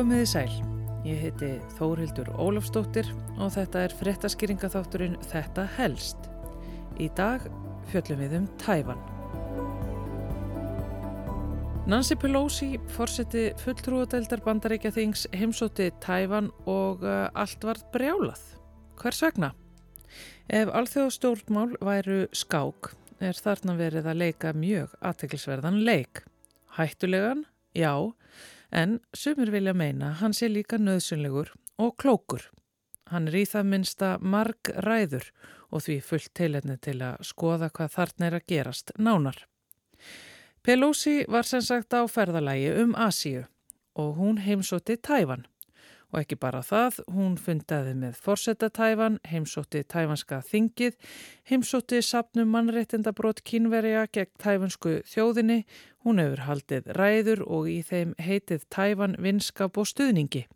Komiði sæl. Ég heiti Þórildur Ólafstóttir og þetta er frettaskýringaþátturinn Þetta helst. Í dag fjöllum við um Tæfan. Nancy Pelosi fórseti fulltrúadeildar bandaríkja þings heimsóti Tæfan og uh, allt var brjálað. Hvers vegna? Ef alþjóðstjórnmál væru skák er þarna verið að leika mjög aðteklisverðan leik. Hættulegan? Já en sumir vilja meina hann sé líka nöðsynlegur og klókur. Hann er í það minsta marg ræður og því fullt teilendni til að skoða hvað þarna er að gerast nánar. Pelosi var sem sagt á ferðalægi um Asíu og hún heimsótti Tæfan. Og ekki bara það, hún fundaði með forsetta Tæfan, heimsótti Tæfanska þingið, heimsótti sapnum mannreittindabrót kínverja gegn Tæfansku þjóðinni Hún hefur haldið ræður og í þeim heitið tæfan vinskap og stuðningi.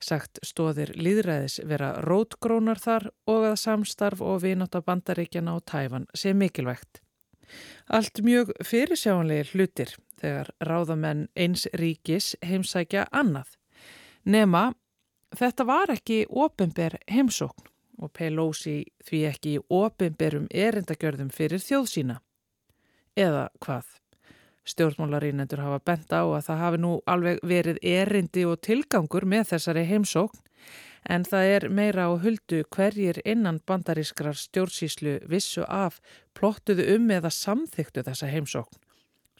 Sagt stóðir líðræðis vera rótgrónar þar og að samstarf og vinátt af bandaríkjana á tæfan sé mikilvægt. Allt mjög fyrirsjáanlegir hlutir þegar ráðamenn eins ríkis heimsækja annað. Nema, þetta var ekki ofinber heimsókn og Pelosi því ekki ofinberum erindagjörðum fyrir þjóð sína. Eða hvað? Stjórnmálarínendur hafa bent á að það hafi nú alveg verið erindi og tilgangur með þessari heimsókn en það er meira á huldu hverjir innan bandarískrar stjórnsíslu vissu af plottuðu um eða samþyktu þessa heimsókn.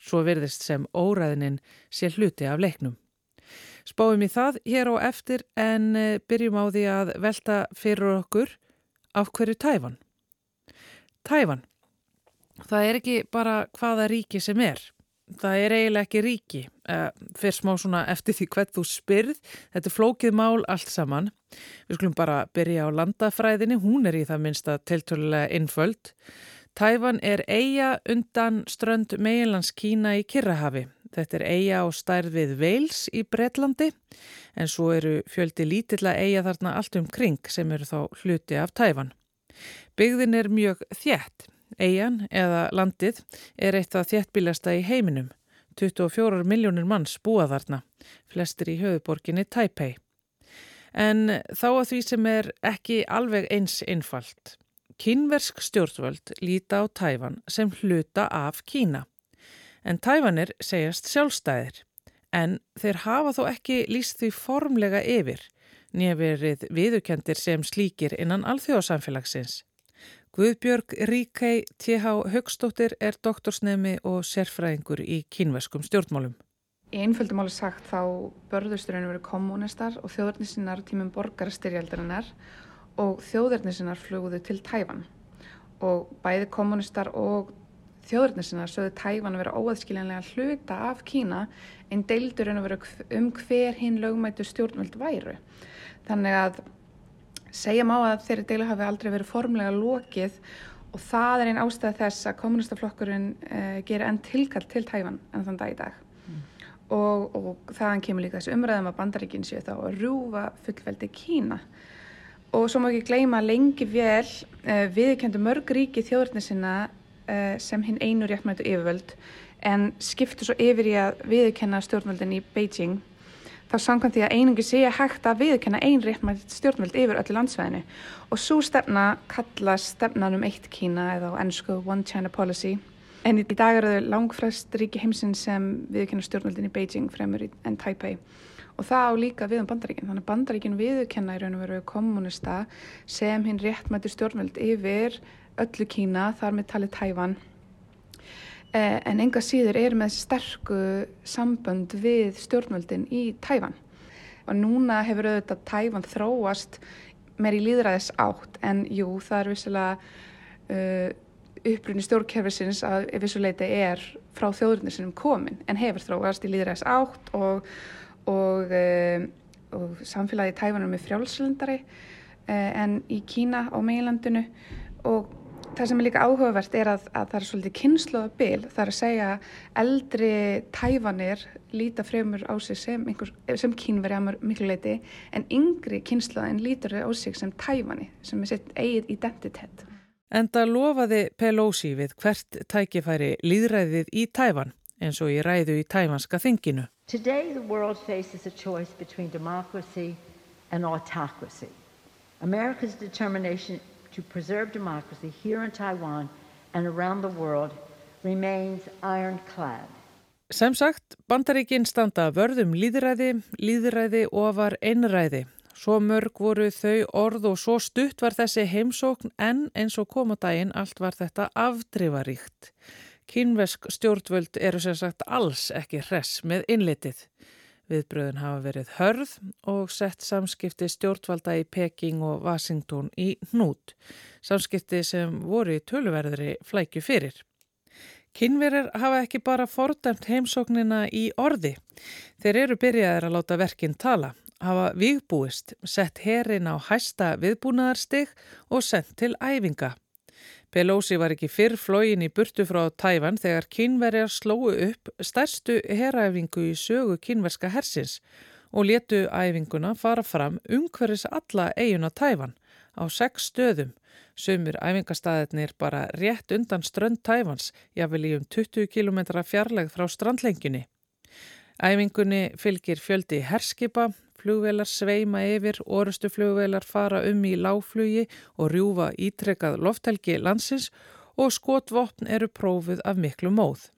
Svo verðist sem óræðinin sé hluti af leiknum. Spáum í það hér á eftir en eh, byrjum á því að velta fyrir okkur af hverju Tæfan. Tæfan. Það er ekki bara hvaða ríki sem er. Það er eiginlega ekki ríki. Uh, fyrir smá svona eftir því hvert þú spyrð. Þetta er flókið mál allt saman. Við skulum bara byrja á landafræðinni. Hún er í það minnsta tiltölulega innföld Tæfan er eiga undan strönd meilands Kína í Kirrahafi þetta er eiga á stærð við Veils í Breitlandi en svo eru fjöldi lítilla eiga þarna allt um kring sem eru þá hluti af Tæfan byggðin er mjög þjætt Eian eða landið er eitt af þjettbílasta í heiminum. 24 miljónir manns búa þarna, flestir í höfuborginni Taipei. En þá að því sem er ekki alveg eins einfalt. Kínversk stjórnvöld líta á Tæfan sem hluta af Kína. En Tæfanir segjast sjálfstæðir. En þeir hafa þó ekki líst því formlega yfir, nýjaverið viðukendir sem slíkir innan alþjóðsamfélagsins. Guðbjörg Ríkei T.H. Högstóttir er doktorsnemi og sérfræðingur í kínveskum stjórnmálum. Í einföldum áli sagt þá börðusturinn verið kommunistar og þjóðarnisinnar tímum borgarstyrjaldarinnar og þjóðarnisinnar flugðu til Tæfan og bæði kommunistar og þjóðarnisinnar sögðu Tæfan að vera óaðskiljanlega hluta af Kína en deildurinn að vera um hver hinn lögmætu stjórnvöld væru. Þannig að Segja má að þeirri deilu hafi aldrei verið formlega lokið og það er einn ástæð þess að kommunistaflokkurinn uh, gerir enn tilkall til Tæfan enn þann dag í dag. Mm. Og, og þaðan kemur líka þessu umræðum að bandaríkinn séu þá að rúfa fullveldi Kína. Og svo má ekki gleyma lengi vel uh, viðkendu mörg ríki þjóðurni sinna sem hinn einu réttmætu yfirvöld en skiptu svo yfir í að viðkenna stjórnvöldin í Beijing þá samkvæmt því að einungi sé hægt að viðkenna ein réttmætt stjórnveld yfir öllu landsvæðinu. Og svo stefna kallast stefnan um eitt Kína eða á ennsku One China Policy. En í dag eru þau langfrest ríki heimsinn sem viðkenna stjórnveldin í Beijing fremur en Taipei og það á líka við um bandaríkinn þannig að bandaríkinn viðkenna í raun og veru kommunista sem hinn réttmættu stjórnveld yfir öllu Kína þar með talið Tævan Eh, en enga síður er með sterku sambönd við stjórnvöldin í Tæfan og núna hefur auðvitað Tæfan þróast meir í líðræðis átt en jú það er vissilega uh, upprunni stjórnkerfisins að vissuleiti er frá þjóðurnir sem komin en hefur þróast í líðræðis átt og, og, uh, og samfélagi í Tæfanum er frjálslendari uh, en í Kína á meilandinu og það sem er líka áhugavert er að, að það er svolítið kynnslóðabil, það er að segja eldri tæfanir líta fremur á sig sem, sem kínveri að miklu leiti en yngri kynnslóðin lítur á sig sem tæfani sem er sitt eigið identitet. Enda lofaði Pelosi við hvert tækifæri líðræðið í tæfan eins og í ræðu í tæfanska þinginu. Today, the world faces a choice between democracy and autocracy. America's determination to preserve democracy here in Taiwan and around the world remains ironclad. Sem sagt, bandaríkinn standa vörðum líðræði, líðræði og var einræði. Svo mörg voru þau orð og svo stutt var þessi heimsókn en eins og komodaginn allt var þetta afdrifaríkt. Kínvesk stjórnvöld eru sem sagt alls ekki hress með innlitið. Viðbröðun hafa verið hörð og sett samskipti stjórnvalda í Peking og Washington í hnút. Samskipti sem voru í töluverðri flækju fyrir. Kinnverir hafa ekki bara fordæmt heimsóknina í orði. Þeir eru byrjaðir að láta verkinn tala, hafa viðbúist, sett herin á hæsta viðbúnaðarstig og sendt til æfinga. Pelosi var ekki fyrr flógin í burtu frá Tæfan þegar kynverjar slóu upp stærstu heræfingu í sögu kynverska hersins og letu æfinguna fara fram umhverfis alla eiguna Tæfan á sex stöðum. Sumir æfingastæðinir bara rétt undan strönd Tæfans, jáfnvel í um 20 km fjarlægð frá strandlengjunni. Æfingunni fylgir fjöldi herskipa, Flugvelar sveima yfir, orustu flugvelar fara um í láflugi og rjúfa ítrekkað lofthelgi landsins og skotvopn eru prófuð af miklu móð.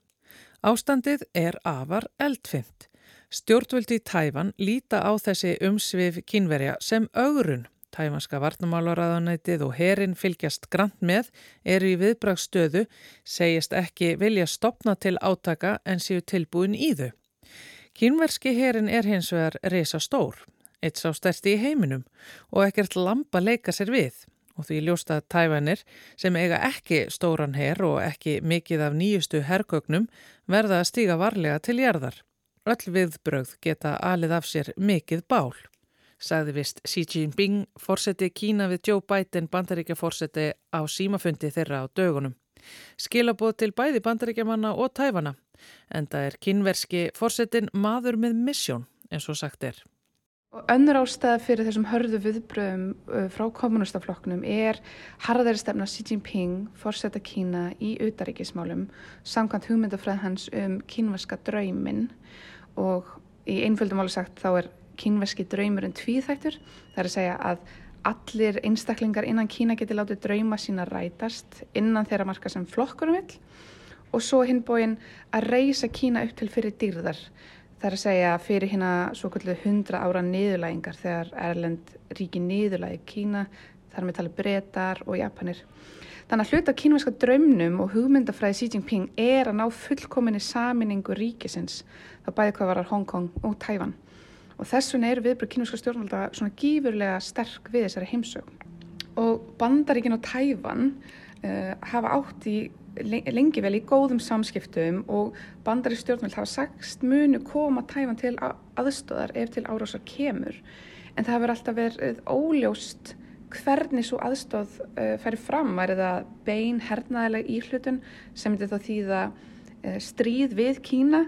Ástandið er afar eldfimt. Stjórnvöldi í Tæfan líta á þessi umsvið kynverja sem augrun. Tæfanska varnamálaræðanætið og herin fylgjast grant með, eru í viðbrakstöðu, segist ekki vilja stopna til átaka en séu tilbúin í þau. Kínverski herin er hins vegar reysa stór, eitt sá stærsti í heiminum og ekkert lampa leika sér við og því ljósta tæfanir sem eiga ekki stóran her og ekki mikið af nýjustu herrgögnum verða að stíga varlega til jarðar. Öll viðbrögð geta alið af sér mikið bál, sagði vist Xi Jinping, fórseti Kína við Joe Biden bandaríkja fórseti á símafundi þeirra á dögunum. Skilaboð til bæði bandaríkjamanna og tæfana en það er kynverski fórsetin maður með missjón eins og sagt er. Önnur ástæða fyrir þessum hörðu viðbröðum uh, frá kommunistaflokknum er harðari stefna Xi Jinping, fórseta Kína í utaríkismálum, samkvæmt hugmyndafræð hans um kínverska draumin og í einföldum áli sagt þá er kínverski draumurinn tvíþættur. Það er að segja að allir einstaklingar innan Kína geti látið drauma sína rætast innan þeirra marka sem flokkurum vill og svo hinn bóin að reysa Kína upp til fyrir dýrðar. Það er að segja fyrir hérna svo kvöldu hundra ára niðurlægingar þegar Erlend ríki niðurlægi Kína, þar með tala breytar og Japanir. Þannig að hluta kínverska draumnum og hugmyndafræði Xi Jinping er að ná fullkominni saminningu ríkisins, það bæði hvað varar Hong Kong og Tæfan. Og þess vegna eru viðbröð kínverska stjórnvalda svona gífurlega sterk við þessari heimsögn. Og bandaríkin og Tæfan uh, hafa átt í lengi vel í góðum samskiptum og bandari stjórnvöld hafa sagst munu koma tæfan til aðstóðar ef til árásar kemur. En það hefur alltaf verið óljóst hvernig svo aðstóð uh, færi fram, væri það bein hernaðileg íhlutun sem þá þýða uh, stríð við Kína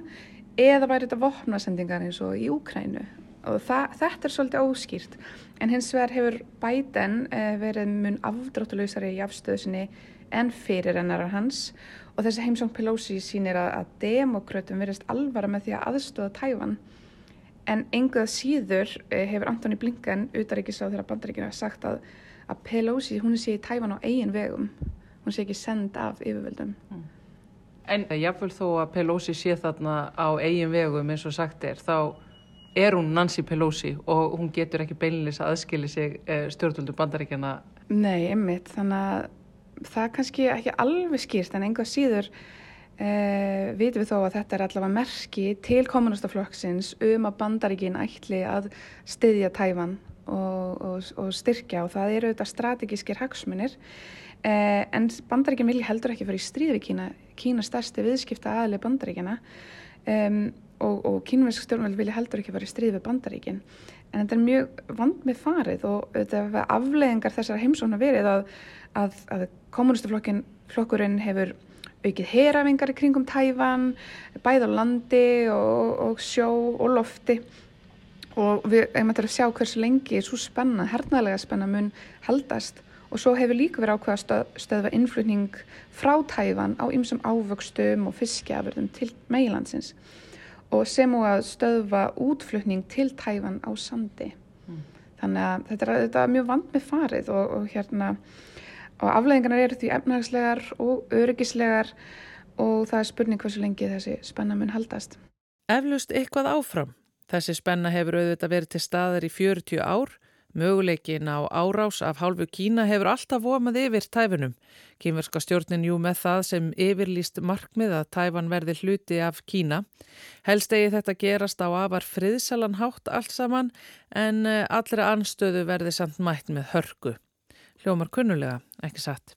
eða væri þetta vopnasendingar eins og í Úkrænu og það, þetta er svolítið óskýrt. En hins vegar hefur Biden uh, verið mun afdráttuleysari í afstöðusinni en fyrir hennar hans. Og þessi heimsóng Pelosi sínir að, að demokrötum verist alvara með því að aðstóða tæfan en enguða síður eh, hefur Antoni Blinken utaríkis á þeirra bandaríkina sagt að, að Pelosi hún sé í tæfan á eigin vegum. Hún sé ekki send af yfirvöldum. Mm. En jáfnveil þó að Pelosi sé þarna á eigin vegum eins og sagt er þá er hún Nancy Pelosi og hún getur ekki beinlis að aðskili sig eh, stjórnvöldu bandaríkjana Nei, einmitt, þannig að það er kannski ekki alveg skýrst en einhvað síður uh, vitum við þó að þetta er allavega merki til kommunistaflokksins um að bandaríkin ætli að styðja tæfan og, og, og styrkja og það eru auðvitað strategískir hagsmunir. Uh, en bandaríkin vilja heldur ekki fyrir stríð við Kína, Kína stærsti viðskipta aðli bandaríkina um, og, og kínverðsk stjórnveld vilja heldur ekki fyrir stríð við bandaríkin. En þetta er mjög vand með farið og þetta afleðingar þessar heimsóna verið að að, að kommunistaflokkurinn hefur aukið herafingar í kringum tæfan, bæð á landi og, og sjó og lofti og við hefum að sjá hversu lengi svo spenna, hernaðlega spenna mun haldast og svo hefur líka verið ákveða stöð, stöðva innflutning frá tæfan á ymsum ávöxtum og fiskjafurðum til meilandsins og sem og að stöðva útflutning til Tæfan á sandi. Mm. Þannig að þetta er, þetta er mjög vand með farið og, og hérna og afleðingarnar eru því efnagslegar og öryggislegar og það er spurning hversu lengi þessi spenna mun haldast. Eflust eitthvað áfram. Þessi spenna hefur auðvitað verið til staðar í 40 ár Möguleikin á árás af hálfu Kína hefur alltaf vomað yfir tæfunum. Kínverska stjórnin jú með það sem yfirlýst markmið að tæfan verði hluti af Kína. Helst eigi þetta gerast á afar friðsalan hátt allt saman en eh, allra anstöðu verði samt mætt með hörgu. Hljómar kunnulega, ekki satt.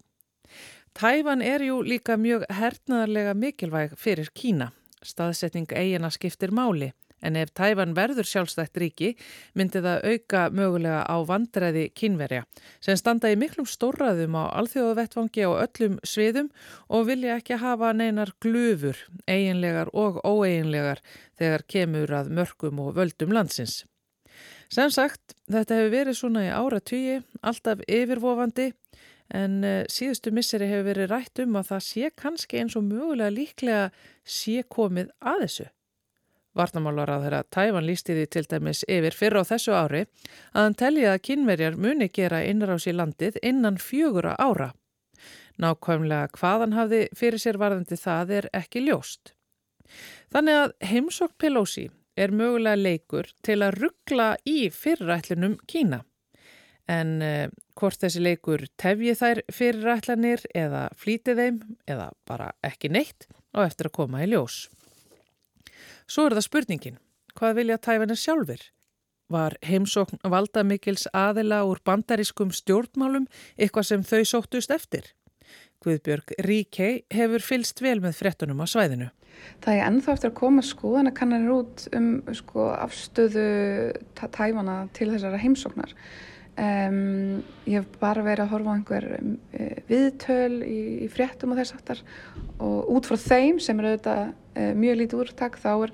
Tæfan er jú líka mjög hernaðarlega mikilvæg fyrir Kína. Staðsetning eigina skiptir máli en ef Tæfan verður sjálfstætt ríki myndi það auka mögulega á vandræði kynverja sem standa í miklum stórraðum á alþjóðavettfangi á öllum sviðum og vilja ekki hafa neinar glufur, eiginlegar og óeiginlegar þegar kemur að mörgum og völdum landsins. Sem sagt, þetta hefur verið svona í ára tugi, alltaf yfirvofandi en eh, síðustu misseri hefur verið rætt um að það sé kannski eins og mögulega líklega sé komið að þessu. Vartamálar að þeirra Tæfan lísti því til dæmis yfir fyrra á þessu ári að hann telli að kynverjar muni gera innrás í landið innan fjögura ára. Nákvæmlega hvaðan hafði fyrir sér varðandi það er ekki ljóst. Þannig að heimsokk Pelosi er mögulega leikur til að ruggla í fyrrætlunum Kína. En eh, hvort þessi leikur tefji þær fyrrætlanir eða flítið þeim eða bara ekki neitt og eftir að koma í ljós. Svo er það spurningin, hvað vilja tæfanir sjálfur? Var heimsókn valdamikils aðila úr bandarískum stjórnmálum eitthvað sem þau sóttust eftir? Guðbjörg Ríkei hefur fylst vel með frettunum á svæðinu. Það er ennþá eftir að koma skoðan að kannar út um sko, afstöðu tæfana til þessara heimsóknar. Um, ég hef bara verið að horfa á einhver um, viðtöl í, í fréttum og þess aftar og út frá þeim sem eru auðvitað uh, mjög lítið úrtak þá er,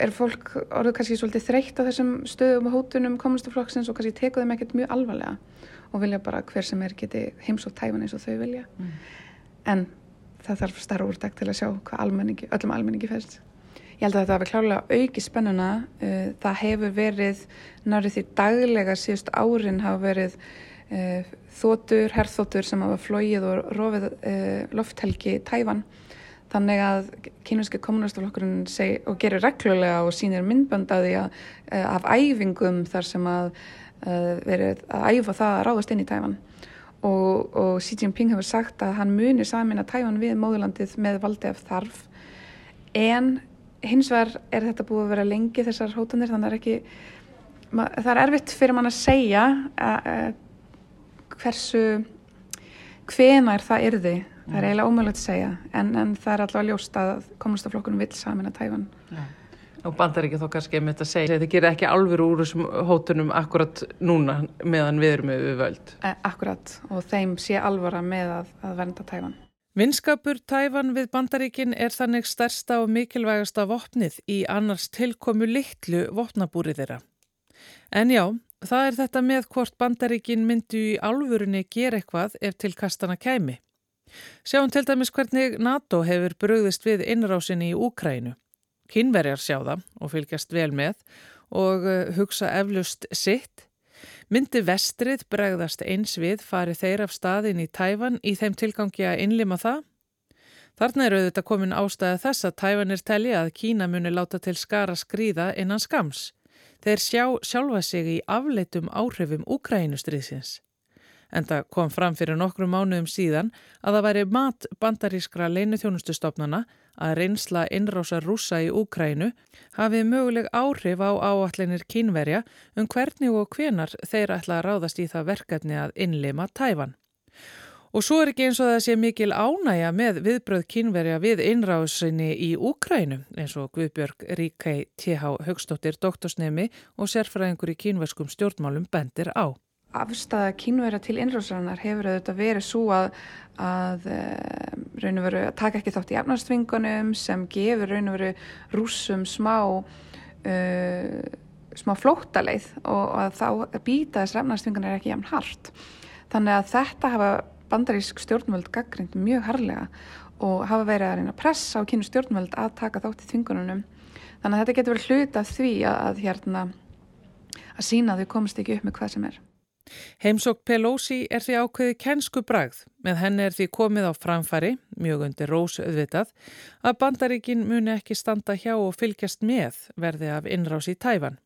er fólk orðið kannski svolítið þreytt á þessum stöðum og hótunum komunistaflokksins og kannski tekuð þeim ekkert mjög alvarlega og vilja bara hver sem er geti heims og tæfan eins og þau vilja mm. en það þarf starra úrtak til að sjá hvað almenningi, öllum almenningi fæst. Ég held að þetta hefur klálega auki spennuna. Uh, það hefur verið, nárið því daglega síðust árin hafa verið uh, þótur, herrþótur sem hafa flóið og rofið uh, lofthelgi Tæfan. Þannig að kynverski kommunistaflokkurinn gerir reglulega og sínir myndbandaði af æfingum þar sem að verið að æfa það að ráðast inn í Tæfan. Og, og Xi Jinping hefur sagt að hann munir samin að Tæfan við móðurlandið með valdi af þarf. En hins vegar er þetta búið að vera lengi þessar hótanir þannig að ekki, það er erfitt fyrir mann að segja að, að hversu hvenar það yrði. Það er eiginlega ómögulegt að segja en, en það er alltaf ljóst að komunistaflokkunum vil samin að tæfan ja. Og bandar ekki þó kannski með þetta að segja þetta gerir ekki alveg úr þessum hótunum akkurat núna meðan við erum við völd e, Akkurat og þeim sé alvara með að, að vernda tæfan Vinskapur Tæfan við Bandaríkin er þannig stærsta og mikilvægasta vopnið í annars tilkomu litlu vopnabúrið þeirra. En já, það er þetta með hvort Bandaríkin myndu í álfurinni gera eitthvað ef til kastana kæmi. Sjáum til dæmis hvernig NATO hefur bröðist við innrásinni í Úkrænu. Kynverjar sjá það og fylgjast vel með og eh, hugsa eflust sitt Myndi vestrið bregðast eins við farið þeir af staðin í Tæfan í þeim tilgangi að innlima það? Þarna eru auðvitað komin ástæða þess að Tæfanir telli að Kína muni láta til skara skrýða innan skams. Þeir sjá sjálfa sig í afleitum áhrifum Úkrænustriðsins. En það kom fram fyrir nokkru mánuðum síðan að það væri mat bandarískra leinutjónustustofnana að reynsla innrása rúsa í Úkrænu hafið möguleg áhrif á áallinir kínverja um hvernig og hvenar þeir ætla að ráðast í það verkefni að innlima tæfan. Og svo er ekki eins og það sé mikil ánægja með viðbröð kínverja við innrásinni í Úkrænu eins og Guðbjörg Ríkei T.H. Högstóttir doktorsnemi og sérfræðingur í kínverskum stjórnmálum bendir á afstæða kínverða til innrásarinnar hefur auðvitað verið svo að, að eh, raun og veru að taka ekki þátt í efnarstvingunum sem gefur raun og veru rúsum smá uh, smá flóttaleið og, og að þá býta þessar efnarstvingunar ekki jæfn hart. Þannig að þetta hafa bandarísk stjórnvöld gaggrind mjög harlega og hafa verið að reyna að pressa á kínu stjórnvöld að taka þátt í þvingununum Þannig að þetta getur verið hlut af því að, að, hérna, að sína að þau komast ekki upp með hvað sem er. Heimsók Pelosi er því ákveði kennsku bragð, með henni er því komið á framfari, mjög undir rós auðvitað, að bandaríkin muni ekki standa hjá og fylgjast með verði af innrás í tæfan.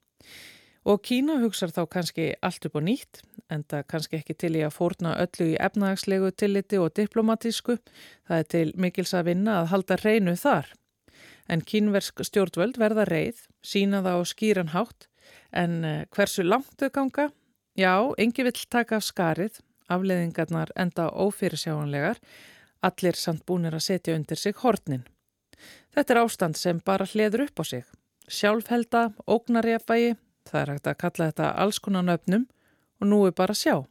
Og Kína hugsar þá kannski allt upp og nýtt, enda kannski ekki til í að fórna öllu í efnagslegu tilliti og diplomatísku, það er til mikils að vinna að halda reynu þar. En kínversk stjórnvöld verða reið, sína það á skýran hátt, en eh, hversu langt þau ganga Já, engi vill taka af skarið, afleðingarnar enda ófyrirsjáanlegar, allir samt búinir að setja undir sig hornin. Þetta er ástand sem bara hliður upp á sig. Sjálfhelda, ógnarjafægi, það er hægt að kalla þetta alls konar nöfnum og nú er bara sjá.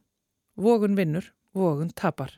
Vogun vinnur, vogun tapar.